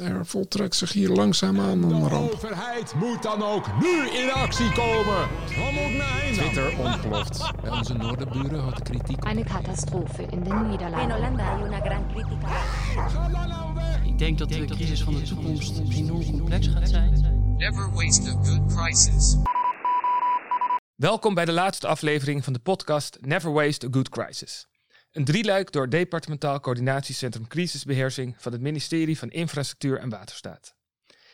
Er voltrekt zich hier langzaamaan een De ramp. overheid moet dan ook nu in actie komen. Twitter ontploft. Bij onze noorderburen had de kritiek Eine Katastrophe in den En Niederlanden. Holanda hay una gran crítica. Ga dan nou weg. Ik denk dat de crisis van de toekomst enorm complex gaat zijn. Never waste a good crisis. Welkom bij de laatste aflevering van de podcast Never Waste a Good Crisis. Een drieluik door Departementaal Coördinatiecentrum Crisisbeheersing van het ministerie van Infrastructuur en Waterstaat.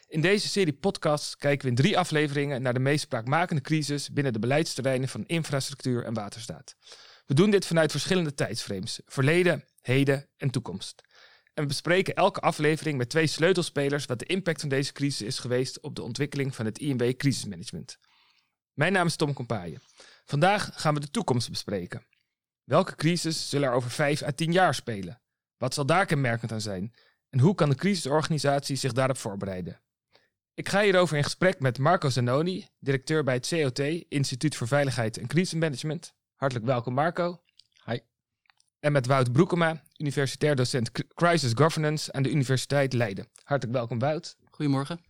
In deze serie podcasts kijken we in drie afleveringen naar de meest spraakmakende crisis binnen de beleidsterreinen van infrastructuur en waterstaat. We doen dit vanuit verschillende tijdsframes: verleden, heden en toekomst. En we bespreken elke aflevering met twee sleutelspelers wat de impact van deze crisis is geweest op de ontwikkeling van het INW crisismanagement. Mijn naam is Tom Kompaaien. Vandaag gaan we de toekomst bespreken. Welke crisis zullen er over 5 à 10 jaar spelen? Wat zal daar kenmerkend aan zijn? En hoe kan de crisisorganisatie zich daarop voorbereiden? Ik ga hierover in gesprek met Marco Zanoni, directeur bij het COT, Instituut voor Veiligheid en Crisismanagement. Hartelijk welkom Marco. Hi. En met Wout Broekema, universitair docent Cr- Crisis Governance aan de Universiteit Leiden. Hartelijk welkom Wout. Goedemorgen.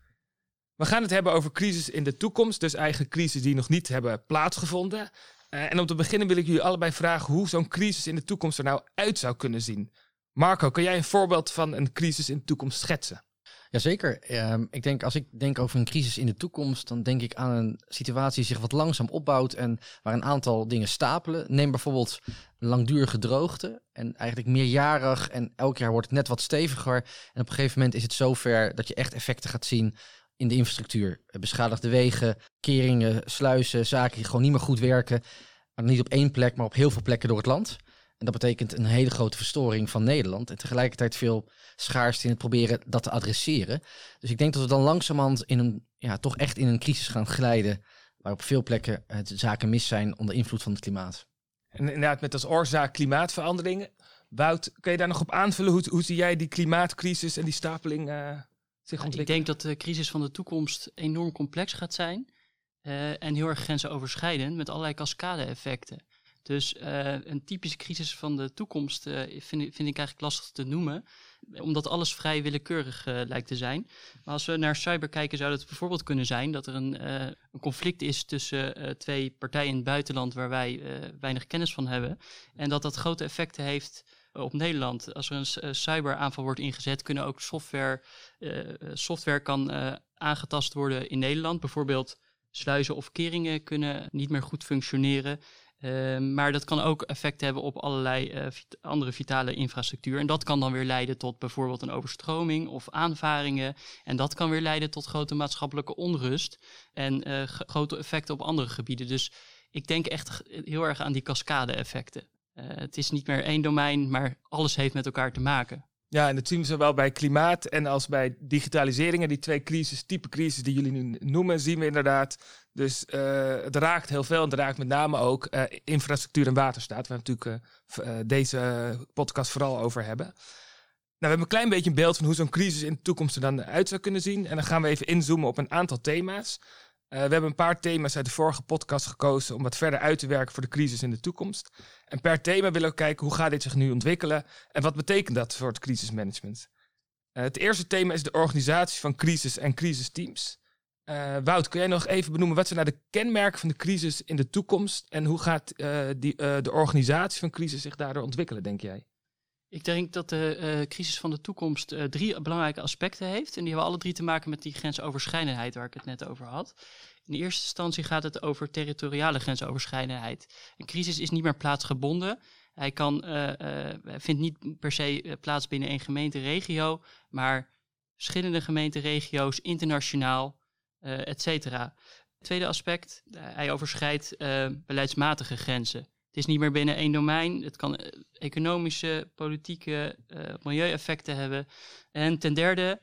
We gaan het hebben over crisis in de toekomst, dus eigenlijk crisis die nog niet hebben plaatsgevonden. Eh, en om te beginnen wil ik jullie allebei vragen hoe zo'n crisis in de toekomst er nou uit zou kunnen zien. Marco, kan jij een voorbeeld van een crisis in de toekomst schetsen? Jazeker. Ehm ik denk, als ik denk over een crisis in de toekomst, dan denk ik aan een situatie die zich wat langzaam opbouwt en waar een aantal dingen stapelen. Neem bijvoorbeeld langdurige droogte en eigenlijk meerjarig en elk jaar wordt het net wat steviger. En op een gegeven moment is het zover dat je echt effecten gaat zien in de infrastructuur. Beschadigde wegen, keringen, sluizen, zaken die gewoon niet meer goed werken. Maar niet op één plek, maar op heel veel plekken door het land. En dat betekent een hele grote verstoring van Nederland. En tegelijkertijd veel schaarste in het proberen dat te adresseren. Dus ik denk dat we dan langzamerhand in een, ja, toch echt in een crisis gaan glijden. Waar op veel plekken het zaken mis zijn onder invloed van het klimaat. En inderdaad, met als oorzaak klimaatveranderingen. Wout, kun je daar nog op aanvullen? Hoe, hoe zie jij die klimaatcrisis en die stapeling eh, zich Ik denk dat de crisis van de toekomst enorm complex gaat zijn. eh, en heel erg grensoverschrijdend met allerlei cascade-effecten. Dus eh, een typische crisis van de toekomst eh, vind, ik- vind ik eigenlijk lastig te noemen. Omdat alles vrij willekeurig lijkt te zijn. Maar als we naar cyber kijken, zou het bijvoorbeeld kunnen zijn dat er een, een conflict is tussen twee partijen in het buitenland waar wij weinig kennis van hebben. En dat dat grote effecten heeft op Nederland. Als er een eh, cyberaanval wordt ingezet, kunnen ook software, eh, software kan eh, aangetast worden in Nederland. Bijvoorbeeld sluizen of keringen kunnen niet meer goed functioneren. Eh, maar dat kan ook effect hebben op allerlei eh, andere vitale infrastructuur. En dat kan dan weer leiden tot bijvoorbeeld een overstroming of aanvaringen. En dat kan weer leiden tot grote maatschappelijke onrust en eh, grote effecten op andere gebieden. Dus ik denk echt heel erg aan die cascade-effecten. Eh, het is niet meer één domein, maar alles heeft met elkaar te maken. Ja, en dat zien we zowel bij klimaat en als bij digitalisering. En die twee crisis, type crisis die jullie nu noemen, zien we inderdaad. Dus eh, het raakt heel veel en het raakt met name ook eh, infrastructuur en waterstaat. Waar we natuurlijk deze podcast vooral over hebben. Nou, we hebben een klein beetje een beeld van hoe zo'n crisis in de toekomst er dan uit zou kunnen zien. En dan gaan we even inzoomen op een aantal thema's. Eh, we hebben een paar thema's uit de vorige podcast gekozen om wat verder uit te werken voor de crisis in de toekomst. En per thema willen we kijken hoe gaat dit zich nu ontwikkelen en wat betekent dat voor het crisismanagement. Eh, het eerste thema is de organisatie van crisis en crisisteams. Eh Wout, kun jij nog even benoemen wat zijn nou de kenmerken van de crisis in de toekomst en hoe gaat die, de organisatie van crisis zich daardoor ontwikkelen, denk jij? Ik denk dat de eh, crisis van de toekomst eh, drie belangrijke aspecten heeft. En die hebben alle drie te maken met die grensoverschrijdendheid waar ik het net over had. In eerste instantie gaat het over territoriale grensoverschrijdendheid. Een crisis is niet meer plaatsgebonden. Hij kan, eh, vindt niet per se plaats binnen één gemeente, regio, maar verschillende gemeenten, regio's, internationaal, et cetera. Tweede aspect, hij overschrijdt beleidsmatige grenzen. Het is niet meer binnen één domein. Het kan eh, economische, politieke, eh, milieueffecten hebben. En ten derde,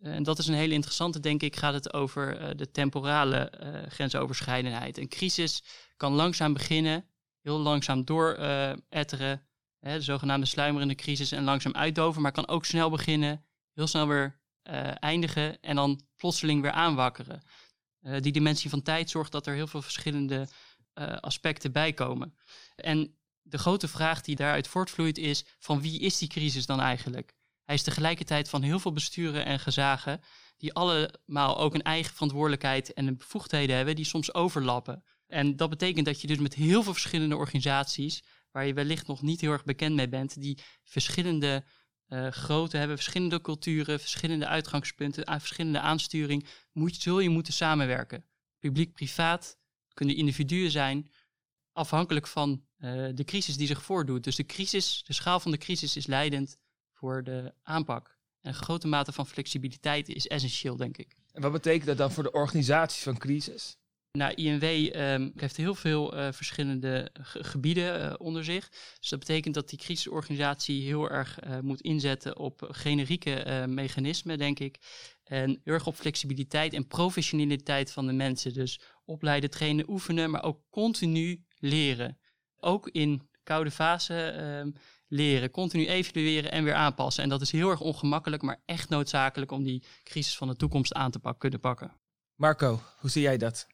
eh, en dat is een hele interessante, denk ik, gaat het over de temporale eh, grensoverschrijdendheid. Een crisis kan langzaam beginnen, heel langzaam door eh, etteren, hè, de zogenaamde sluimerende crisis, en langzaam uitdoven, maar kan ook snel beginnen, heel snel weer eindigen en dan plotseling weer aanwakkeren. Die dimensie van tijd zorgt dat er heel veel verschillende aspecten bij komen. En de grote vraag die daaruit voortvloeit is: van wie is die crisis dan eigenlijk? Hij is tegelijkertijd van heel veel besturen en gezagen, die allemaal ook een eigen verantwoordelijkheid en bevoegdheden hebben, die soms overlappen. En dat betekent dat je dus met heel veel verschillende organisaties, waar je wellicht nog niet heel erg bekend mee bent, die verschillende uh, grootte hebben, verschillende culturen, verschillende uitgangspunten, verschillende aansturing, moet, zul je moeten samenwerken. Publiek-privaat kunnen individuen zijn, afhankelijk van uh, de crisis die zich voordoet. Dus de crisis, de schaal van de crisis is leidend voor de aanpak. En een grote mate van flexibiliteit is essentieel, denk ik. En wat betekent dat dan voor de organisatie van crisis? Nou, INW um, heeft heel veel uh, verschillende gebieden uh, onder zich. Dus dat betekent dat die crisisorganisatie heel erg uh, moet inzetten op generieke mechanismen, denk ik. En heel erg op flexibiliteit en professionaliteit van de mensen. Dus opleiden, trainen, oefenen, maar ook continu leren. Ook in koude fase um, leren, continu evalueren en weer aanpassen. En dat is heel erg ongemakkelijk, maar echt noodzakelijk om die crisis van de toekomst aan te pak kunnen pakken. Marco, hoe zie jij dat?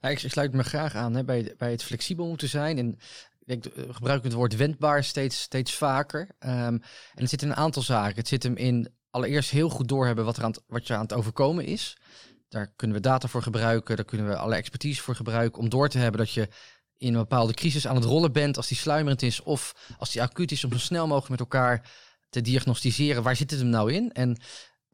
Nou, ik, sluit me graag aan hè, bij, bij het flexibel moeten zijn. En ik denk, gebruik het woord wendbaar steeds, steeds vaker. Um, en het zit in een aantal zaken. Het zit hem in allereerst heel goed doorhebben wat, er aan wat je aan het overkomen is. Daar kunnen we data voor gebruiken, daar kunnen we alle expertise voor gebruiken om door te hebben dat je in een bepaalde crisis aan het rollen bent, als die sluimerend is of als die acuut is, om zo snel mogelijk met elkaar te diagnosticeren waar zit het hem nou in. En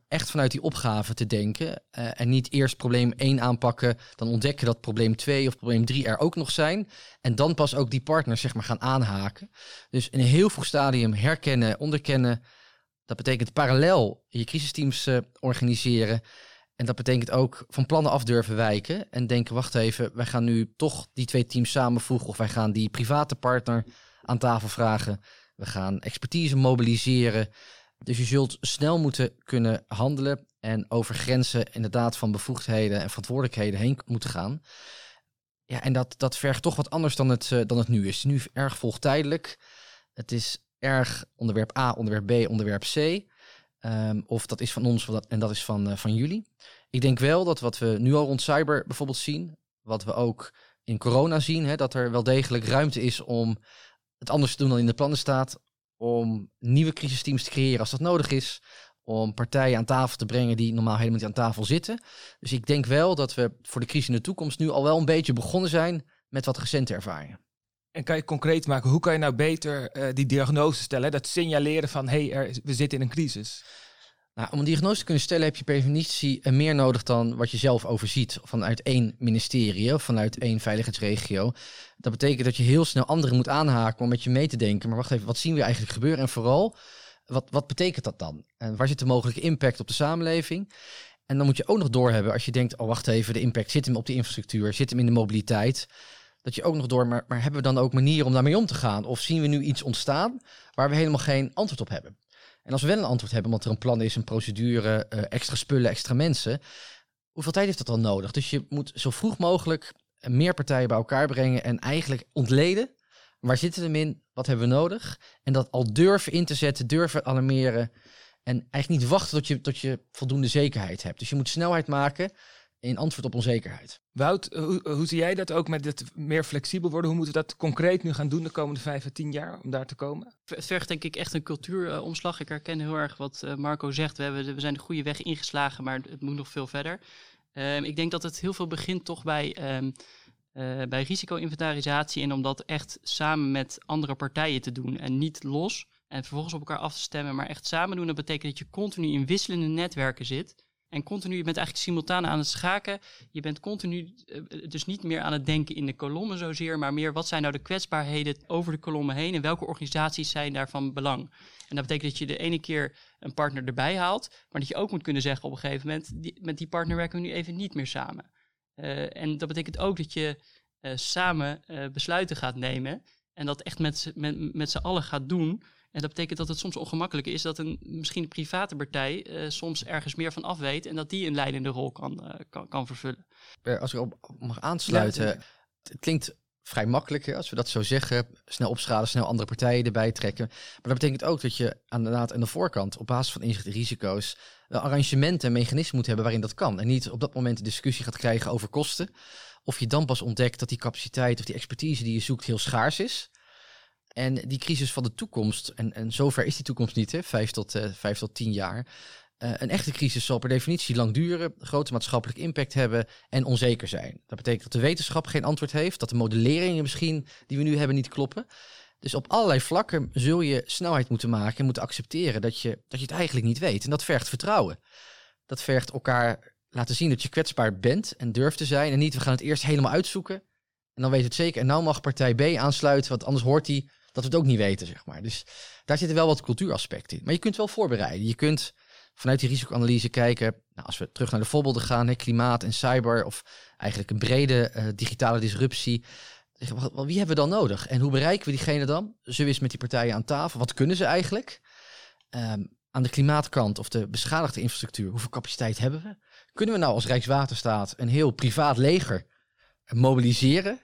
echt vanuit die opgave te denken. Uh, en niet eerst probleem 1 aanpakken, dan ontdekken dat probleem 2 of probleem 3 er ook nog zijn. En dan pas ook die partners zeg maar gaan aanhaken. Dus in een heel vroeg stadium herkennen, onderkennen. Dat betekent parallel je crisisteams uh, organiseren. En dat betekent ook van plannen af durven wijken. En denken, wacht even, wij gaan nu toch die twee teams samenvoegen. Of wij gaan die private partner aan tafel vragen. We gaan expertise mobiliseren. Dus je zult snel moeten kunnen handelen en over grenzen inderdaad van bevoegdheden en verantwoordelijkheden heen moeten gaan. Ja, en dat, dat vergt toch wat anders dan het, uh, dan het nu is nu erg volgtijdelijk. Het is erg onderwerp A, onderwerp B, onderwerp C. Um, of dat is van ons en dat is van, uh, van jullie. Ik denk wel dat wat we nu al rond cyber bijvoorbeeld zien, wat we ook in corona zien, hè, dat er wel degelijk ruimte is om het anders te doen dan in de plannen staat om nieuwe crisisteams te creëren als dat nodig is. Om partijen aan tafel te brengen die normaal helemaal niet aan tafel zitten. Dus ik denk wel dat we voor de crisis in de toekomst nu al wel een beetje begonnen zijn met wat recente ervaringen. En kan je concreet maken, hoe kan je nou beter uh, die diagnose stellen? Dat signaleren van, hé, hey, we zitten in een crisis. Nou, om een diagnose te kunnen stellen heb je per definitie meer nodig dan wat je zelf overziet vanuit één ministerie of vanuit één veiligheidsregio. Dat betekent dat je heel snel anderen moet aanhaken om met je mee te denken. Maar wacht even, wat zien we eigenlijk gebeuren? En vooral, wat, wat betekent dat dan? En waar zit de mogelijke impact op de samenleving? En dan moet je ook nog doorhebben als je denkt, oh wacht even, de impact zit hem op de infrastructuur, zit hem in de mobiliteit. Dat je ook nog door, maar, hebben we dan ook manieren om daarmee om te gaan? Of zien we nu iets ontstaan waar we helemaal geen antwoord op hebben? En als we wel een antwoord hebben, omdat er een plan is, een procedure, uh, extra spullen, extra mensen, hoeveel tijd heeft dat dan nodig? Dus je moet zo vroeg mogelijk meer partijen bij elkaar brengen en eigenlijk ontleden. Waar zitten we in? Wat hebben we nodig? En dat al durven in te zetten, durven alarmeren. En eigenlijk niet wachten tot je, tot je voldoende zekerheid hebt. Dus je moet snelheid maken in antwoord op onzekerheid. Wout, hoe, hoe, zie jij dat ook met het meer flexibel worden? Hoe moeten we dat concreet nu gaan doen de komende vijf à tien jaar om daar te komen? Het vergt denk ik echt een cultuuromslag. ik herken heel erg wat uh, Marco zegt. We, hebben, we zijn de goede weg ingeslagen, maar het moet nog veel verder. Uh, ik denk dat het heel veel begint toch bij, um, uh, bij risico-inventarisatie en om dat echt samen met andere partijen te doen en niet los en vervolgens op elkaar af te stemmen, maar echt samen doen. Dat betekent dat je continu in wisselende netwerken zit en continu, je bent eigenlijk simultaan aan het schaken. Je bent continu uh, dus niet meer aan het denken in de kolommen zozeer, maar meer wat zijn nou de kwetsbaarheden over de kolommen heen en welke organisaties zijn daarvan belang. En dat betekent dat je de ene keer een partner erbij haalt, maar dat je ook moet kunnen zeggen op een gegeven moment, met die partner werken we nu even niet meer samen. Uh, en dat betekent ook dat je uh, samen besluiten gaat nemen en dat echt met, met, met z'n allen gaat doen. En dat betekent dat het soms ongemakkelijk is dat een misschien een private partij uh, soms ergens meer van af weet en dat die een leidende rol kan, uh, kan, kan vervullen. Als ik op mag aansluiten, ja, het klinkt vrij makkelijk hè, als we dat zo zeggen. Snel opschalen, snel andere partijen erbij trekken. Maar dat betekent ook dat je inderdaad aan de voorkant op basis van inzicht risico's arrangementen en mechanismen moet hebben waarin dat kan. En niet op dat moment een discussie gaat krijgen over kosten. Of je dan pas ontdekt dat die capaciteit of die expertise die je zoekt heel schaars is. En die crisis van de toekomst, en, en zover is die toekomst niet, hè, vijf, tot, eh, vijf tot tien jaar. Eh, een echte crisis zal per definitie lang duren, grote maatschappelijke impact hebben en onzeker zijn. Dat betekent dat de wetenschap geen antwoord heeft, dat de modelleringen misschien die we nu hebben niet kloppen. Dus op allerlei vlakken zul je snelheid moeten maken en moeten accepteren dat je, dat je het eigenlijk niet weet. En dat vergt vertrouwen. Dat vergt elkaar laten zien dat je kwetsbaar bent en durft te zijn. En niet, we gaan het eerst helemaal uitzoeken. En dan weet het zeker. En nou mag partij B aansluiten, want anders hoort hij dat we het ook niet weten, zeg maar. Dus daar zitten wel wat cultuuraspecten in. Maar je kunt wel voorbereiden. Je kunt vanuit die risicoanalyse kijken, nou, als we terug naar de voorbeelden gaan, hè, klimaat en cyber, of eigenlijk een brede eh, digitale disruptie. Wie hebben we dan nodig? En hoe bereiken we diegene dan? Zullen we eens met die partijen aan tafel? Wat kunnen ze eigenlijk? Ehm, aan de klimaatkant of de beschadigde infrastructuur, hoeveel capaciteit hebben we? Kunnen we nou als Rijkswaterstaat een heel privaat leger mobiliseren?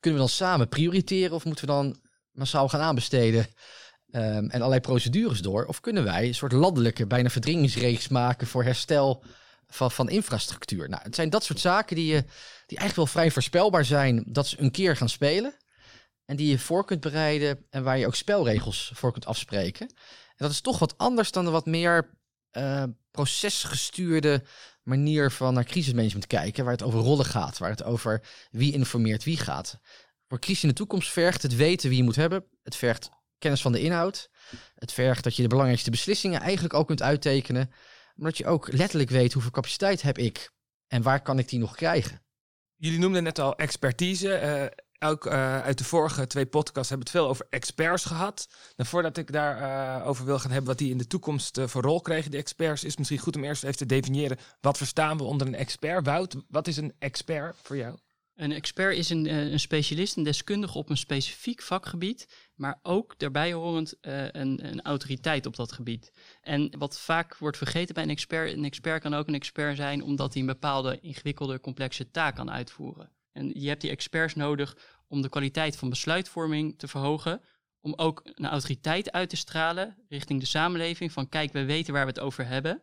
Kunnen we dan samen prioriteren of moeten we dan massaal gaan aanbesteden ehm, en allerlei procedures door? Of kunnen wij een soort landelijke, bijna verdringingsreeks maken voor herstel van, van infrastructuur? Nou, het zijn dat soort zaken die, je, die eigenlijk wel vrij voorspelbaar zijn dat ze een keer gaan spelen. En die je voor kunt bereiden en waar je ook spelregels voor kunt afspreken. En dat is toch wat anders dan de wat meer eh, procesgestuurde manier van naar crisismanagement kijken, waar het over rollen gaat, waar het over wie informeert wie gaat. Voor crisis in de toekomst vergt het weten wie je moet hebben. Het vergt kennis van de inhoud. Het vergt dat je de belangrijkste beslissingen eigenlijk ook kunt uittekenen. Maar dat je ook letterlijk weet hoeveel capaciteit heb ik en waar kan ik die nog krijgen. Jullie noemden net al expertise. eh, ook eh, uit de vorige twee podcasts hebben we het veel over experts gehad. Nou, voordat ik daarover over wil gaan hebben wat die in de toekomst eh, voor rol kregen, die experts, is misschien goed om eerst even te definiëren wat verstaan we onder een expert. Wout, wat is een expert voor jou? Een expert is een, eh, een specialist, een deskundige op een specifiek vakgebied, maar ook daarbij horend eh, een, een autoriteit op dat gebied. En wat vaak wordt vergeten bij een expert, een expert kan ook een expert zijn omdat hij een bepaalde ingewikkelde, complexe taak kan uitvoeren. En je hebt die experts nodig om de kwaliteit van besluitvorming te verhogen, om ook een autoriteit uit te stralen richting de samenleving van kijk, we weten waar we het over hebben.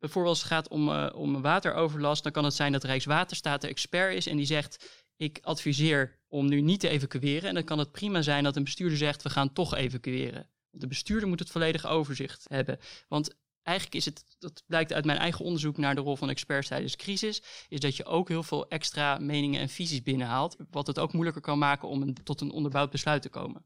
Bijvoorbeeld als het gaat om, eh, om wateroverlast, dan kan het zijn dat Rijkswaterstaat de expert is en die zegt ik adviseer om nu niet te evacueren. En dan kan het prima zijn dat een bestuurder zegt we gaan toch evacueren. De bestuurder moet het volledige overzicht hebben. Want eigenlijk is het, dat blijkt uit mijn eigen onderzoek naar de rol van experts tijdens crisis, is dat je ook heel veel extra meningen en visies binnenhaalt, wat het ook moeilijker kan maken om tot een onderbouwd besluit te komen.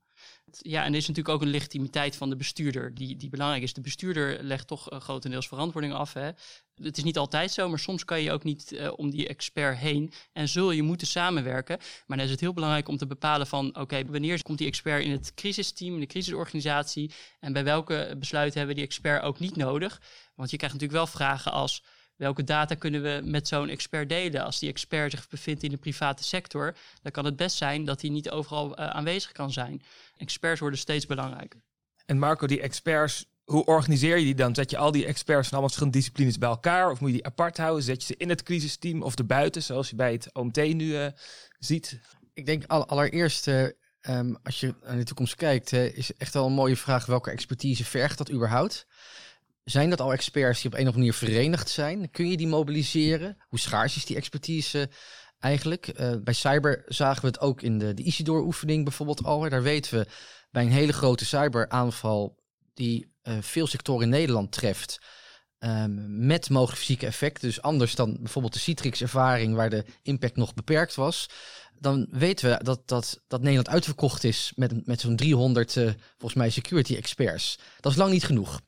Ja, en er is natuurlijk ook een legitimiteit van de bestuurder die, die belangrijk is. De bestuurder legt toch uh, grotendeels verantwoording af. Hè? Het is niet altijd zo, maar soms kan je ook niet uh, om die expert heen en zul je moeten samenwerken. Maar dan is het heel belangrijk om te bepalen van oké, wanneer komt die expert in het crisisteam, in de crisisorganisatie en bij welke besluiten hebben we die expert ook niet nodig. Want je krijgt natuurlijk wel vragen als welke data kunnen we met zo'n expert delen? Als die expert zich bevindt in de private sector, dan kan het best zijn dat hij niet overal uh, aanwezig kan zijn. Experts worden steeds belangrijker. En Marco, die experts, hoe organiseer je die dan? Zet je al die experts van allemaal verschillende disciplines bij elkaar? Of moet je die apart houden? Zet je ze in het crisisteam of erbuiten, zoals je bij het OMT nu uh, ziet? Ik denk al, allereerst, uh, um, als je naar de toekomst kijkt, uh, is echt wel een mooie vraag welke expertise vergt dat überhaupt? Zijn dat al experts die op een of andere manier verenigd zijn? Kun je die mobiliseren? Hoe schaars is die expertise eigenlijk? Uh, bij cyber zagen we het ook in de, de Isidor-oefening bijvoorbeeld al. Daar weten we bij een hele grote cyberaanval die uh, veel sectoren in Nederland treft. Um, met mogelijk fysieke effecten, dus anders dan bijvoorbeeld de Citrix-ervaring, waar de impact nog beperkt was. Dan weten we dat, dat, dat Nederland uitverkocht is met, met zo'n 300, uh, volgens mij, security experts. Dat is lang niet genoeg.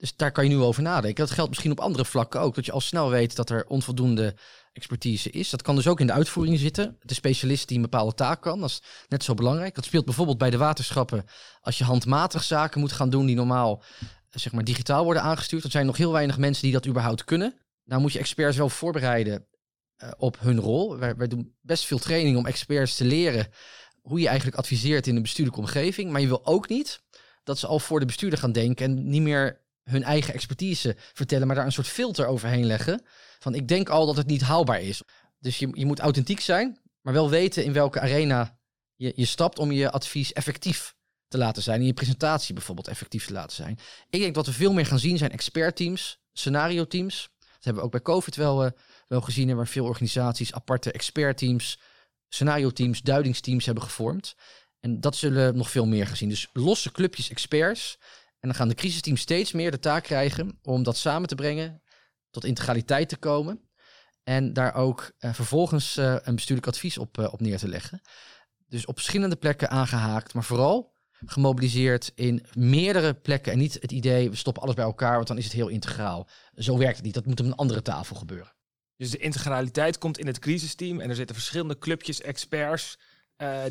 Dus daar kan je nu over nadenken. Dat geldt misschien op andere vlakken ook. Dat je al snel weet dat er onvoldoende expertise is. Dat kan dus ook in de uitvoering zitten. De specialist die een bepaalde taak kan. Dat is net zo belangrijk. Dat speelt bijvoorbeeld bij de waterschappen. Als je handmatig zaken moet gaan doen die normaal zeg maar, digitaal worden aangestuurd. Dan zijn er nog heel weinig mensen die dat überhaupt kunnen. Nou moet je experts wel voorbereiden uh, op hun rol. Wij doen best veel training om experts te leren hoe je eigenlijk adviseert in een bestuurlijke omgeving. Maar je wil ook niet dat ze al voor de bestuurder gaan denken en niet meer hun eigen expertise vertellen, maar daar een soort filter overheen leggen. Van ik denk al dat het niet haalbaar is. Dus je, je moet authentiek zijn, maar wel weten in welke arena je, je stapt om je advies effectief te laten zijn. In je presentatie bijvoorbeeld effectief te laten zijn. Ik denk dat we veel meer gaan zien zijn expertteams, scenario teams. Dat hebben we ook bij COVID wel, uh, wel gezien, waar veel organisaties aparte expertteams, scenario teams, duidingsteams hebben gevormd. En dat zullen nog veel meer gezien. Dus losse clubjes experts. En dan gaan de crisisteams steeds meer de taak krijgen om dat samen te brengen, tot integraliteit te komen. En daar ook eh, vervolgens eh, een bestuurlijk advies op, eh, op neer te leggen. Dus op verschillende plekken aangehaakt, maar vooral gemobiliseerd in meerdere plekken. En niet het idee, we stoppen alles bij elkaar, want dan is het heel integraal. Zo werkt het niet. Dat moet op een andere tafel gebeuren. Dus de integraliteit komt in het crisisteam en er zitten verschillende clubjes, experts,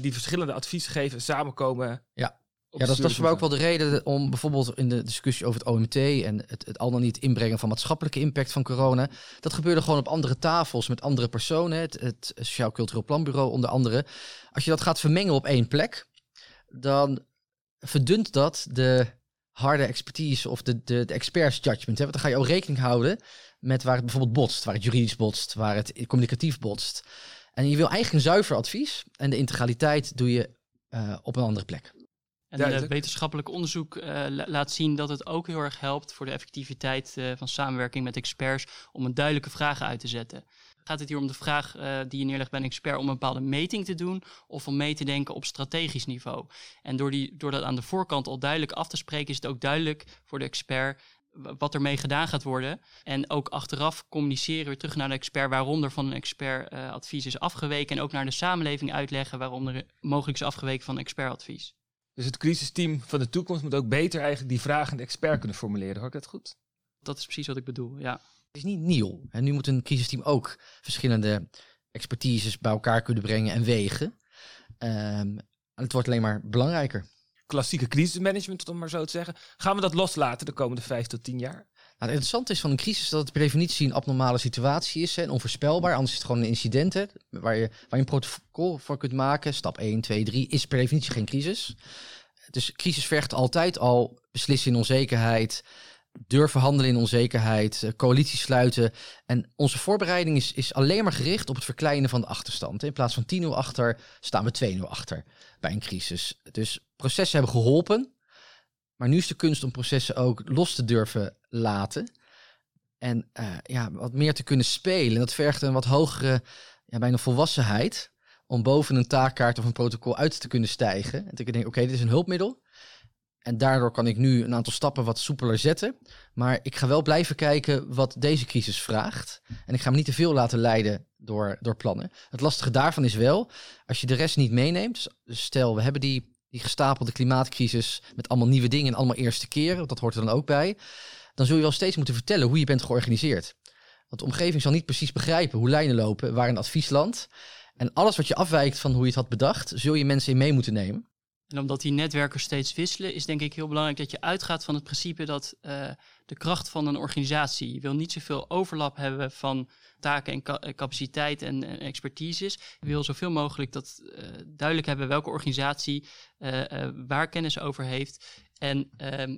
die verschillende adviezen geven, samenkomen. Ja. Ja, dat, dat is voor mij ook wel de reden om bijvoorbeeld in de discussie over het OMT en het, het al dan niet inbrengen van maatschappelijke impact van corona. Dat gebeurde gewoon op andere tafels met andere personen. Het, het Sociaal Cultureel Planbureau onder andere. Als je dat gaat vermengen op één plek, dan verdunt dat de harde expertise of de, de, de experts judgment. Hè? Want dan ga je ook rekening houden met waar het bijvoorbeeld botst, waar het juridisch botst, waar het communicatief botst. En je wil eigenlijk een zuiver advies en de integraliteit doe je eh, op een andere plek. En eh, wetenschappelijk onderzoek eh, la- laat zien dat het ook heel erg helpt voor de effectiviteit eh, van samenwerking met experts om een duidelijke vraag uit te zetten. Gaat het hier om de vraag die je neerlegt bij een expert om een bepaalde meting te doen of om mee te denken op strategisch niveau? En door, die, door dat aan de voorkant al duidelijk af te spreken, is het ook duidelijk voor de expert wat ermee gedaan gaat worden. En ook achteraf communiceren weer terug naar de expert waarom er van een expert advies is afgeweken. En ook naar de samenleving uitleggen waarom er mogelijk is afgeweken van expertadvies. Dus het crisisteam van de toekomst moet ook beter eigenlijk die vraag aan de expert kunnen formuleren. Hoor ik dat goed? Dat is precies wat ik bedoel, ja. Het is niet nieuw. En nu moet een crisisteam ook verschillende expertises bij elkaar kunnen brengen en wegen. Ehm, en het wordt alleen maar belangrijker. Klassieke crisismanagement, om maar zo te zeggen. Gaan we dat loslaten de komende vijf tot tien jaar? Nou, het interessante is van een crisis dat het per definitie een abnormale situatie is en onvoorspelbaar. Anders is het gewoon een incident hè, waar, je, waar je een protocol voor kunt maken. Stap 1, 2, 3 is per definitie geen crisis. Dus crisis vergt altijd al beslissen in onzekerheid, durven handelen in onzekerheid, eh, coalities sluiten. En onze voorbereiding is, is alleen maar gericht op het verkleinen van de achterstand. In plaats van 10-0 achter staan we 2-0 achter bij een crisis. Dus processen hebben geholpen. Maar nu is de kunst om processen ook los te durven laten. En eh, ja, wat meer te kunnen spelen. Dat vergt een wat hogere, ja, bijna volwassenheid. Om boven een taakkaart of een protocol uit te kunnen stijgen. En te kunnen denken, oké, dit is een hulpmiddel. En daardoor kan ik nu een aantal stappen wat soepeler zetten. Maar ik ga wel blijven kijken wat deze crisis vraagt. En ik ga me niet te veel laten leiden door, door plannen. Het lastige daarvan is wel, als je de rest niet meeneemt. Stel, we hebben die, die gestapelde klimaatcrisis met allemaal nieuwe dingen en allemaal eerste keren. Dat hoort er dan ook bij. Dan zul je wel steeds moeten vertellen hoe je bent georganiseerd. Want de omgeving zal niet precies begrijpen hoe lijnen lopen, waar een advies landt. En alles wat je afwijkt van hoe je het had bedacht, zul je mensen in mee moeten nemen. En omdat die netwerken steeds wisselen, is denk ik heel belangrijk dat je uitgaat van het principe dat eh, de kracht van een organisatie. Je wil niet zoveel overlap hebben van taken en ca- eh, capaciteit en, en expertises. Je wil zoveel mogelijk dat eh, duidelijk hebben welke organisatie eh, eh, waar kennis over heeft. En ehm,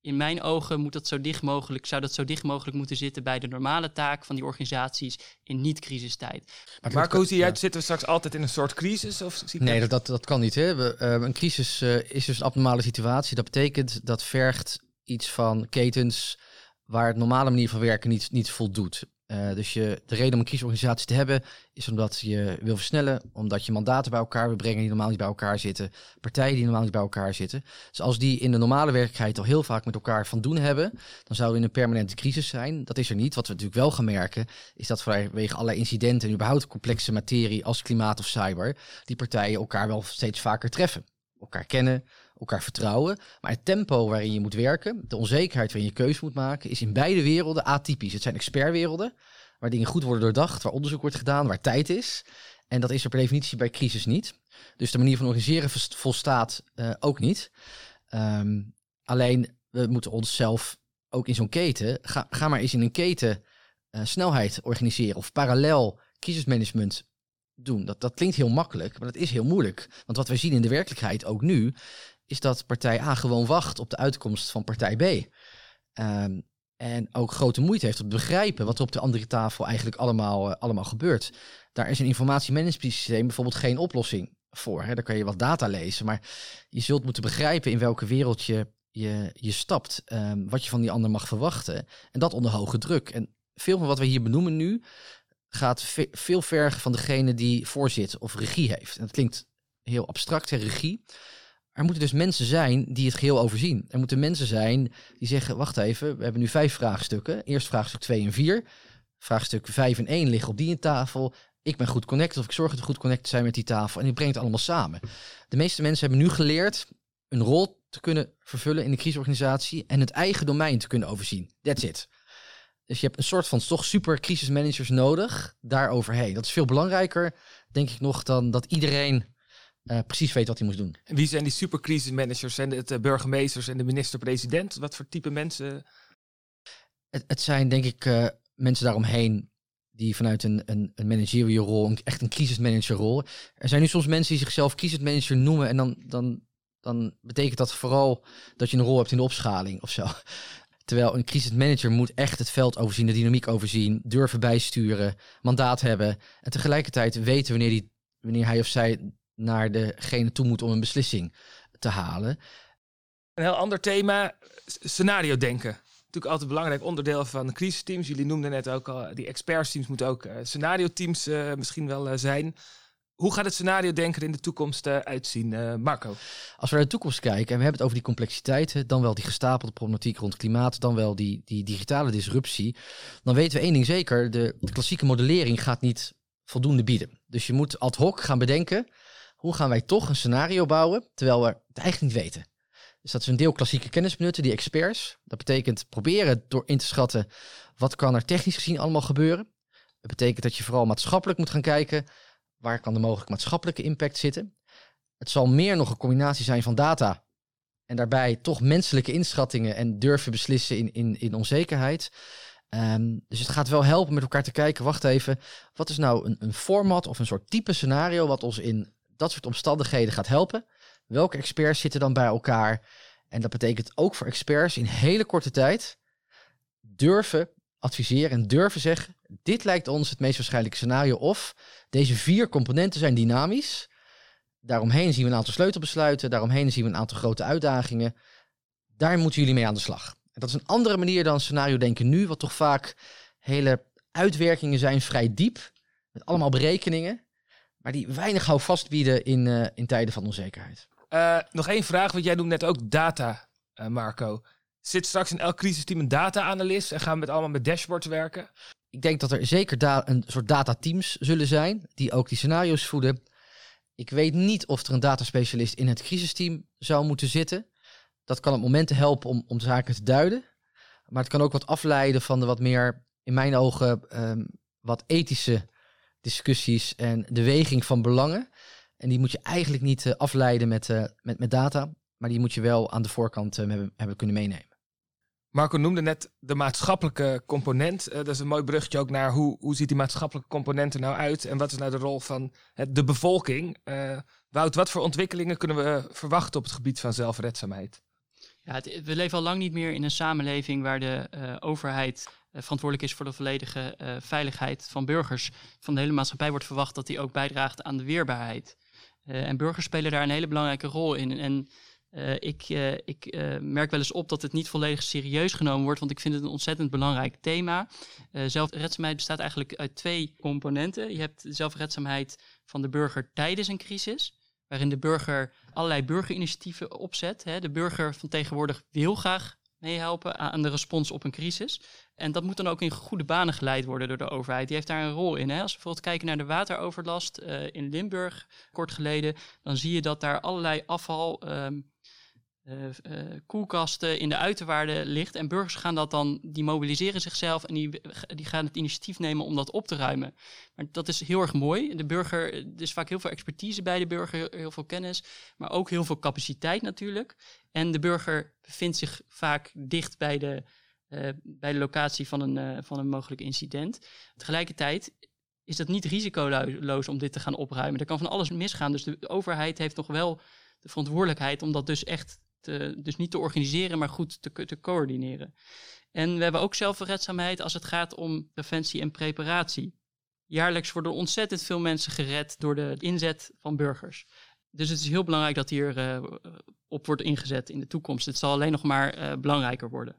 in mijn ogen moet dat zo dicht mogelijk, zou dat zo dicht mogelijk moeten zitten bij de normale taak van die organisaties in niet-crisistijd. Maar Marco, zie jij, ja. zitten we straks altijd in een soort crisis? Of zie ik Nee, dat- dat, kan niet. Hè. We, eh, een crisis eh, is dus een abnormale situatie. Dat betekent dat vergt iets van ketens waar het normale manier van werken niet, niet voldoet. Eh, dus je, de reden om een crisisorganisatie te hebben is omdat je wil versnellen, omdat je mandaten bij elkaar wil brengen die normaal niet bij elkaar zitten, partijen die normaal niet bij elkaar zitten. Dus als die in de normale werkelijkheid al heel vaak met elkaar van doen hebben, dan zouden we in een permanente crisis zijn. Dat is er niet. Wat we natuurlijk wel gaan merken, is dat vanwege allerlei incidenten en überhaupt complexe materie als klimaat of cyber, die partijen elkaar wel steeds vaker treffen. Elkaar kennen, elkaar vertrouwen. Maar het tempo waarin je moet werken, de onzekerheid waarin je keuze moet maken, is in beide werelden atypisch. Het zijn expertwerelden, waar dingen goed worden doordacht, waar onderzoek wordt gedaan, waar tijd is. En dat is er per definitie bij crisis niet. Dus de manier van organiseren volstaat eh, ook niet. Ehm, alleen, we moeten onszelf ook in zo'n keten, ga, ga maar eens in een keten eh, snelheid organiseren of parallel crisismanagement doen. Dat, dat klinkt heel makkelijk, maar dat is heel moeilijk. Want wat wij zien in de werkelijkheid ook nu, is dat partij A gewoon wacht op de uitkomst van partij B. Ehm, en ook grote moeite heeft om te begrijpen wat er op de andere tafel eigenlijk allemaal, eh, allemaal gebeurt. Daar is een informatiemanagementsysteem bijvoorbeeld geen oplossing voor. Hè. Daar kan je wat data lezen, maar je zult moeten begrijpen in welke wereld je, je, stapt. ehm, wat je van die ander mag verwachten. En dat onder hoge druk. En veel van wat we hier benoemen nu gaat ve- veel vergen van degene die voorzit of regie heeft. En dat klinkt heel abstract en regie. Er moeten dus mensen zijn die het geheel overzien. Er moeten mensen zijn die zeggen, wacht even, we hebben nu vijf vraagstukken. Eerst vraagstuk 2 en 4. Vraagstuk 5 en 1 liggen op die tafel. Ik ben goed connected of ik zorg dat we goed connected zijn met die tafel. En ik breng het allemaal samen. De meeste mensen hebben nu geleerd een rol te kunnen vervullen in de crisisorganisatie en het eigen domein te kunnen overzien. That's it. Dus je hebt een soort van toch super crisismanagers nodig daaroverheen. Dat is veel belangrijker, denk ik nog, dan dat iedereen eh, precies weet wat hij moet doen. En wie zijn die supercrisismanagers? Het de burgemeesters en de minister-president? Wat voor type mensen? Het, het zijn denk ik eh, mensen daaromheen die vanuit een, een, een managerial rol, een, echt een crisismanagerrol. Er zijn nu soms mensen die zichzelf crisismanager noemen en dan, dan, dan betekent dat vooral dat je een rol hebt in de opschaling of zo. Terwijl een crisismanager moet echt het veld overzien, de dynamiek overzien, durven bijsturen, mandaat hebben. En tegelijkertijd weten wanneer, die, wanneer hij of zij naar degene toe moet om een beslissing te halen. Een heel ander thema, scenario denken. Natuurlijk altijd een belangrijk onderdeel van crisisteams. Jullie noemden net ook al, die expertsteams moeten ook eh, scenario-teams eh, misschien wel eh, zijn. Hoe gaat het scenario denken in de toekomst eh, uitzien, Marco? Als we naar de toekomst kijken en we hebben het over die complexiteiten, dan wel die gestapelde problematiek rond klimaat, dan wel die, die digitale disruptie, dan weten we één ding zeker, de, de klassieke modellering gaat niet voldoende bieden. Dus je moet ad hoc gaan bedenken, hoe gaan wij toch een scenario bouwen, terwijl we het eigenlijk niet weten. Dus dat is een deel klassieke kennis benutten, die experts. Dat betekent proberen door in te schatten, wat kan er technisch gezien allemaal gebeuren. Dat betekent dat je vooral maatschappelijk moet gaan kijken, waar kan de mogelijke maatschappelijke impact zitten. Het zal meer nog een combinatie zijn van data en daarbij toch menselijke inschattingen en durven beslissen in, in, in onzekerheid. Ehm, dus het gaat wel helpen met elkaar te kijken, wacht even, wat is nou een, een format of een soort type scenario wat ons in dat soort omstandigheden gaat helpen? Welke experts zitten dan bij elkaar? En dat betekent ook voor experts in hele korte tijd durven adviseren en durven zeggen, dit lijkt ons het meest waarschijnlijke scenario of deze vier componenten zijn dynamisch. Daaromheen zien we een aantal sleutelbesluiten. Daaromheen zien we een aantal grote uitdagingen. Daar moeten jullie mee aan de slag. En dat is een andere manier dan scenario denken nu, wat toch vaak hele uitwerkingen zijn, vrij diep. Met allemaal berekeningen. Maar die weinig houvast bieden in, eh, in tijden van onzekerheid. Eh, nog één vraag, want jij noemt net ook data, eh, Marco. Zit straks in elk crisisteam een data-analyst en gaan we met allemaal met dashboards werken? Ik denk dat er zeker een soort datateams zullen zijn, die ook die scenario's voeden. Ik weet niet of er een dataspecialist in het crisisteam zou moeten zitten. Dat kan op momenten helpen om, om zaken te duiden. Maar het kan ook wat afleiden van de wat meer, in mijn ogen, ehm, wat ethische discussies en de weging van belangen. En die moet je eigenlijk niet eh, afleiden met, eh, met, met data, maar die moet je wel aan de voorkant eh, hebben, hebben kunnen meenemen. Marco noemde net de maatschappelijke component. Eh, dat is een mooi bruggetje ook naar hoe, hoe ziet die maatschappelijke component er nou uit en wat is nou de rol van het, de bevolking. Eh, Wout, wat voor ontwikkelingen kunnen we verwachten op het gebied van zelfredzaamheid? Ja, het- we leven al lang niet meer in een samenleving waar de eh, overheid verantwoordelijk is voor de volledige eh, veiligheid van burgers. Van de hele maatschappij wordt verwacht dat die ook bijdraagt aan de weerbaarheid. Eh, en burgers spelen daar een hele belangrijke rol in. En eh, ik, eh, ik eh, merk wel eens op dat het niet volledig serieus genomen wordt, want ik vind het een ontzettend belangrijk thema. Eh, zelfredzaamheid bestaat eigenlijk uit twee componenten. Je hebt de zelfredzaamheid van de burger tijdens een crisis waarin de burger allerlei burgerinitiatieven opzet. De burger van tegenwoordig wil graag meehelpen aan de respons op een crisis. En dat moet dan ook in goede banen geleid worden door de overheid. Die heeft daar een rol in. Hè. Als we bijvoorbeeld kijken naar de wateroverlast eh, in Limburg kort geleden, dan zie je dat daar allerlei afval, ehm, eh, eh, koelkasten in de uiterwaarden ligt. En burgers gaan dat dan, die mobiliseren zichzelf en die, die gaan het initiatief nemen om dat op te ruimen. Maar dat is heel erg mooi. De burger, er is vaak heel veel expertise bij de burger, heel veel kennis, maar ook heel veel capaciteit natuurlijk. En de burger bevindt zich vaak dicht bij de, eh, bij de locatie van een, eh, van een mogelijk incident. Tegelijkertijd is dat niet risicoloos om dit te gaan opruimen. Er kan van alles misgaan. Dus de overheid heeft nog wel de verantwoordelijkheid om dat dus echt te, dus niet te organiseren, maar goed te, te coördineren. En we hebben ook zelfredzaamheid als het gaat om preventie en preparatie. Jaarlijks worden ontzettend veel mensen gered door de inzet van burgers. Dus het is heel belangrijk dat hier uh, op wordt ingezet in de toekomst. Het zal alleen nog maar belangrijker worden.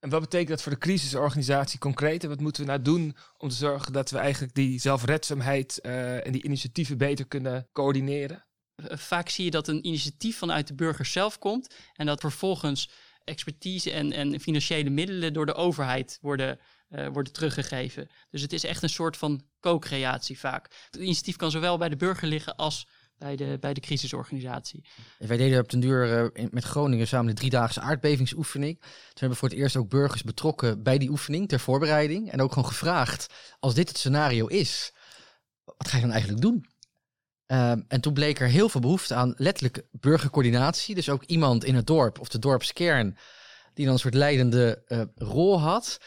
En wat betekent dat voor de crisisorganisatie concreet? En wat moeten we nou doen om te zorgen dat we eigenlijk die zelfredzaamheid uh, en die initiatieven beter kunnen coördineren? Eh, Vaak zie je dat een initiatief vanuit de burger zelf komt en dat vervolgens expertise en, en financiële middelen door de overheid worden, eh, worden teruggegeven. Dus het is echt een soort van co-creatie vaak. Het initiatief kan zowel bij de burger liggen als bij de, bij de crisisorganisatie. Wij deden op den duur eh, met Groningen samen de driedaagse aardbevingsoefening. Toen hebben we voor het eerst ook burgers betrokken bij die oefening ter voorbereiding. En ook gewoon gevraagd, als dit het scenario is, wat ga je dan eigenlijk doen? Ehm, en toen bleek er heel veel behoefte aan letterlijk burgercoördinatie. Dus ook iemand in het dorp of de dorpskern die dan een soort leidende eh, rol had.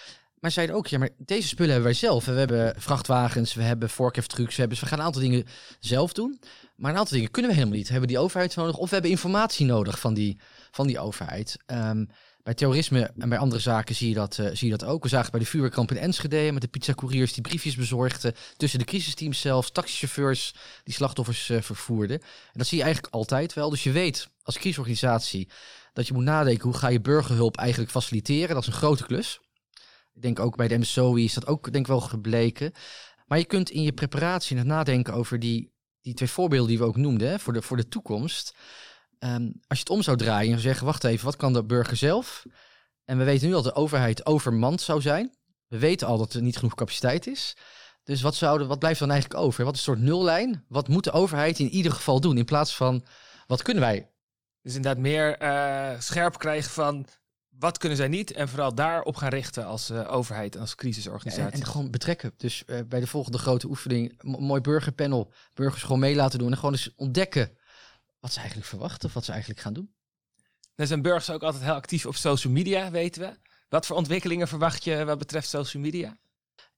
Maar zeiden ook, ja, maar deze spullen hebben wij zelf. We hebben vrachtwagens, we hebben vorkheftrucks, we, hebben, we gaan een aantal dingen zelf doen. Maar een aantal dingen kunnen we helemaal niet. We hebben die overheid nodig of we hebben informatie nodig van die, van die overheid. Ehm, bij terrorisme en bij andere zaken zie je, dat, eh, zie je dat ook. We zagen bij de vuurwerkramp in Enschede met de pizzacouriers die briefjes bezorgden. Tussen de crisisteams zelfs, taxichauffeurs die slachtoffers eh, vervoerden. En dat zie je eigenlijk altijd wel. Dus je weet als crisisorganisatie dat je moet nadenken hoe ga je burgerhulp eigenlijk faciliteren. Dat is een grote klus. Ik denk ook bij de MSOI is dat ook denk ik wel gebleken. Maar je kunt in je preparatie nadenken over die, die twee voorbeelden die we ook noemden hè, voor, de, voor de toekomst. Ehm, als je het om zou draaien en zeggen, wacht even, wat kan de burger zelf? En we weten nu dat de overheid overmand zou zijn. We weten al dat er niet genoeg capaciteit is. Dus wat, zouden, wat blijft dan eigenlijk over? Wat is een soort nullijn? Wat moet de overheid in ieder geval doen? In plaats van, wat kunnen wij? Dus inderdaad meer eh, scherp krijgen van wat kunnen zij niet en vooral daarop gaan richten als eh, overheid en als Ja, crisisorganisatie. en, en gewoon betrekken. Dus eh, bij de volgende grote oefening, mooi burgerpanel, burgers gewoon mee laten doen. En gewoon eens ontdekken wat ze eigenlijk verwachten of wat ze eigenlijk gaan doen. Dan zijn burgers ook altijd heel actief op social media, weten we. Wat voor ontwikkelingen verwacht je wat betreft social media?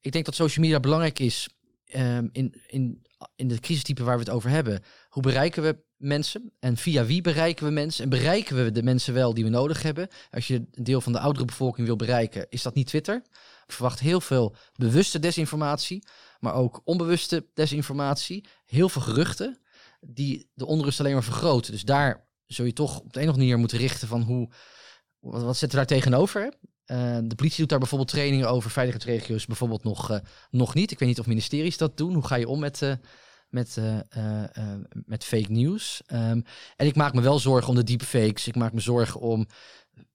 Ik denk dat social media belangrijk is ehm, in, in, in de crisistype waar we het over hebben. Hoe bereiken we mensen en via wie bereiken we mensen? En bereiken we de mensen wel die we nodig hebben? Als je een deel van de oudere bevolking wil bereiken, is dat niet Twitter. Ik verwacht heel veel bewuste desinformatie, maar ook onbewuste desinformatie. Heel veel geruchten die de onrust alleen maar vergroten. Dus daar zul je toch op de een of andere manier moeten richten van hoe, wat, wat zetten we daar tegenover? Eh, de politie doet daar bijvoorbeeld trainingen over veiligheidsregio's bijvoorbeeld nog, eh, nog niet. Ik weet niet of ministeries dat doen. Hoe ga je om met, eh, met, eh, eh, eh, met fake news? Ehm, en ik maak me wel zorgen om de deepfakes. Ik maak me zorgen om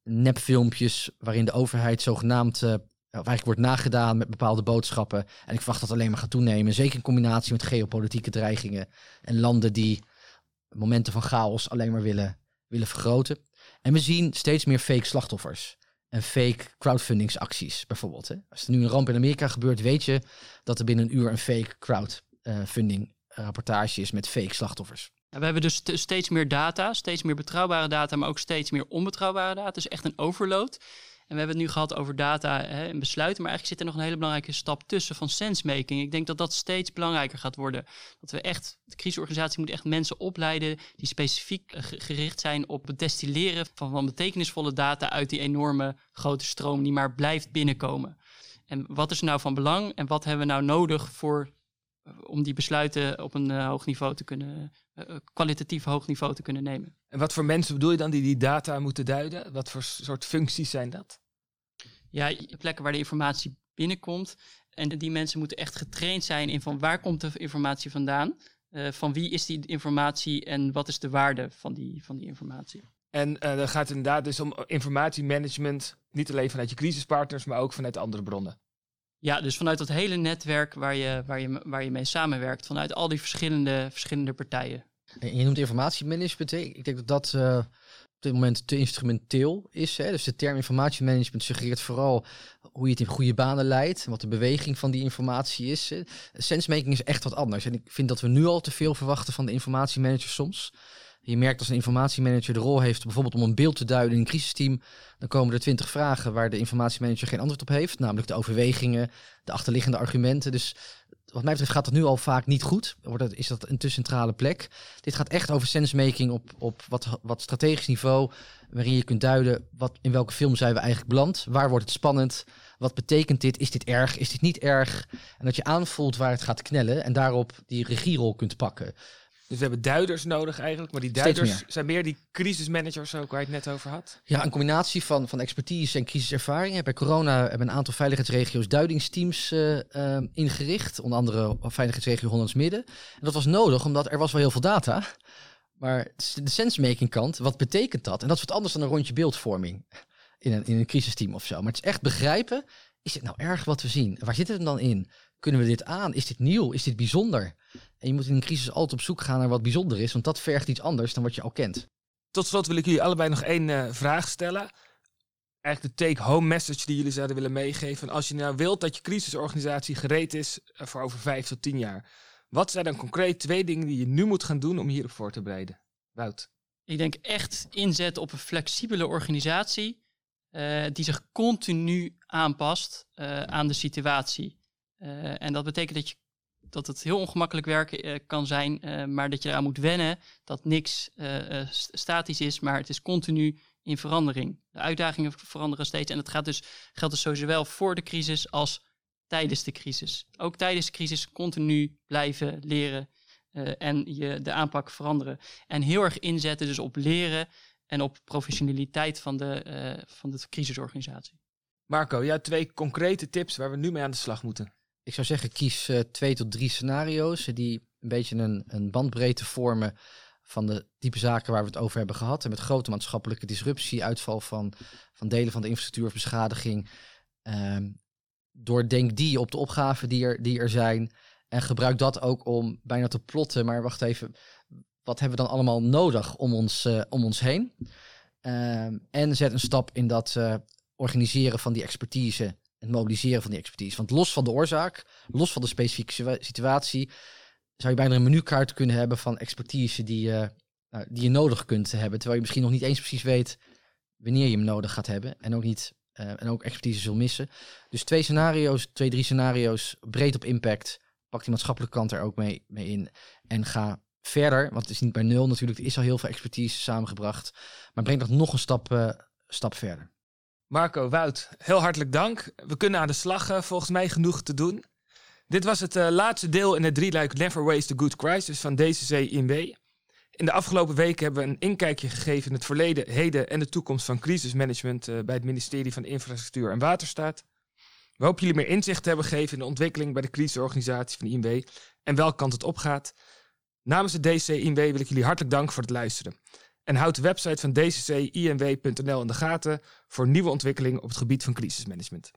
nepfilmpjes waarin de overheid zogenaamd... of eigenlijk wordt nagedaan met bepaalde boodschappen. En ik verwacht dat alleen maar gaat toenemen. Zeker in combinatie met geopolitieke dreigingen. En landen die momenten van chaos alleen maar willen, willen vergroten. En we zien steeds meer fake slachtoffers en fake crowdfundingsacties bijvoorbeeld. Hè. Als er nu een ramp in Amerika gebeurt, weet je dat er binnen een uur een fake crowdfunding rapportage is met fake slachtoffers. We hebben dus st- steeds meer data, steeds meer betrouwbare data, maar ook steeds meer onbetrouwbare data. Dus echt een overload. En we hebben het nu gehad over data hè, en besluiten, maar eigenlijk zit er nog een hele belangrijke stap tussen van sensemaking. Ik denk dat dat steeds belangrijker gaat worden. Dat we echt, de crisisorganisatie moet echt mensen opleiden die specifiek eh, ge- gericht zijn op het destilleren van, van betekenisvolle data uit die enorme grote stroom die maar blijft binnenkomen. En wat is nou van belang en wat hebben we nou nodig voor, eh, om die besluiten op een eh, hoog niveau te kunnen, eh, eh, kwalitatief hoog niveau te kunnen nemen? En wat voor mensen bedoel je dan die die data moeten duiden? Wat voor soort functies zijn dat? ja, plekken waar de informatie binnenkomt. En die mensen moeten echt getraind zijn in van waar komt de informatie vandaan? Eh, van wie is die informatie en wat is de waarde van die, van die informatie? En eh dan gaat het inderdaad dus om informatiemanagement, niet alleen vanuit je crisispartners, maar ook vanuit andere bronnen. Ja, dus vanuit dat hele netwerk waar je, waar je, waar je mee samenwerkt, vanuit al die verschillende, verschillende partijen. En je noemt informatiemanagement. Ik denk dat dat eh, op dit moment te instrumenteel is. Hè. Dus de term informatiemanagement suggereert vooral hoe je het in goede banen leidt. Wat de beweging van die informatie is. Sensemaking is echt wat anders. En ik vind dat we nu al te veel verwachten van de informatiemanager soms. Je merkt als een informatiemanager de rol heeft bijvoorbeeld om een beeld te duiden in een crisisteam. Dan komen er twintig vragen waar de informatiemanager geen antwoord op heeft. Namelijk de overwegingen, de achterliggende argumenten. Dus wat mij betreft gaat dat nu al vaak niet goed. Is dat een te centrale plek. Dit gaat echt over sensemaking op, op wat, wat strategisch niveau. Waarin je kunt duiden wat, in welke film zijn we eigenlijk beland. Waar wordt het spannend? Wat betekent dit? Is dit erg? Is dit niet erg? En dat je aanvoelt waar het gaat knellen. En daarop die regierol kunt pakken. Dus we hebben duiders nodig eigenlijk, maar die duiders meer. zijn meer die crisismanagers ook waar je het net over had. Ja, een combinatie van, van expertise en crisiservaring. Bij corona hebben een aantal veiligheidsregio's duidingsteams eh, eh, ingericht. Onder andere veiligheidsregio Hollands Midden. En dat was nodig, omdat er was wel heel veel data. Maar de sensemaking kant, wat betekent dat? En dat is wat anders dan een rondje beeldvorming in een, in een crisisteam of zo. Maar het is echt begrijpen, is dit nou erg wat we zien? Waar zit het dan in? Kunnen we dit aan? Is dit nieuw? Is dit bijzonder? En je moet in een crisis altijd op zoek gaan naar wat bijzonder is, want dat vergt iets anders dan wat je al kent. Tot slot wil ik jullie allebei nog één eh, vraag stellen. Eigenlijk de take-home message die jullie zouden willen meegeven. Als je nou wilt dat je crisisorganisatie gereed is eh, voor over vijf tot tien jaar. Wat zijn dan concreet twee dingen die je nu moet gaan doen om hierop voor te bereiden? Wout. Ik denk echt inzetten op een flexibele organisatie eh, die zich continu aanpast eh, aan de situatie. Eh, en dat betekent dat, je, dat het heel ongemakkelijk werken eh, kan zijn, eh, maar dat je eraan moet wennen dat niks eh, st- statisch is, maar het is continu in verandering. De uitdagingen veranderen steeds en dat gaat dus, geldt dus zowel voor de crisis als tijdens de crisis. Ook tijdens de crisis continu blijven leren en je de aanpak veranderen. En heel erg inzetten dus op leren en op professionaliteit van de, van de crisisorganisatie. Marco, jij twee concrete tips waar we nu mee aan de slag moeten. Ik zou zeggen, kies eh, twee tot drie scenario's die een beetje een, een bandbreedte vormen van de type zaken waar we het over hebben gehad. En met grote maatschappelijke disruptie, uitval van, van delen van de infrastructuur beschadiging. Ehm doordenk die op de opgaven die er, die er zijn. En gebruik dat ook om bijna te plotten. Maar wacht even, wat hebben we dan allemaal nodig om ons, eh, om ons heen? Ehm, en zet een stap in dat eh, organiseren van die expertise. Het mobiliseren van die expertise. Want los van de oorzaak, los van de specifieke situa- situatie, zou je bijna een menukaart kunnen hebben van expertise die, je nou, die je nodig kunt hebben. Terwijl je misschien nog niet eens precies weet wanneer je hem nodig gaat hebben. En ook niet eh, en ook expertise zult missen. Dus twee scenario's, twee, drie scenario's, breed op impact. Pak die maatschappelijke kant er ook mee, mee in. En ga verder, want het is niet bij nul natuurlijk. Er is al heel veel expertise samengebracht. Maar breng dat nog een stap, eh, stap verder. Marco, Wout, heel hartelijk dank. We kunnen aan de slag, eh, volgens mij genoeg te doen. Dit was het eh, laatste deel in het drieluik Never Waste a Good Crisis van DCC INW. In de afgelopen weken hebben we een inkijkje gegeven in het verleden, heden en de toekomst van crisismanagement eh, bij het ministerie van Infrastructuur en Waterstaat. We hopen jullie meer inzicht te hebben gegeven in de ontwikkeling bij de crisisorganisatie van INW en welke kant het opgaat. Namens de DCC INW wil ik jullie hartelijk danken voor het luisteren. En houd de website van DCC INW.nl in de gaten voor nieuwe ontwikkelingen op het gebied van crisismanagement.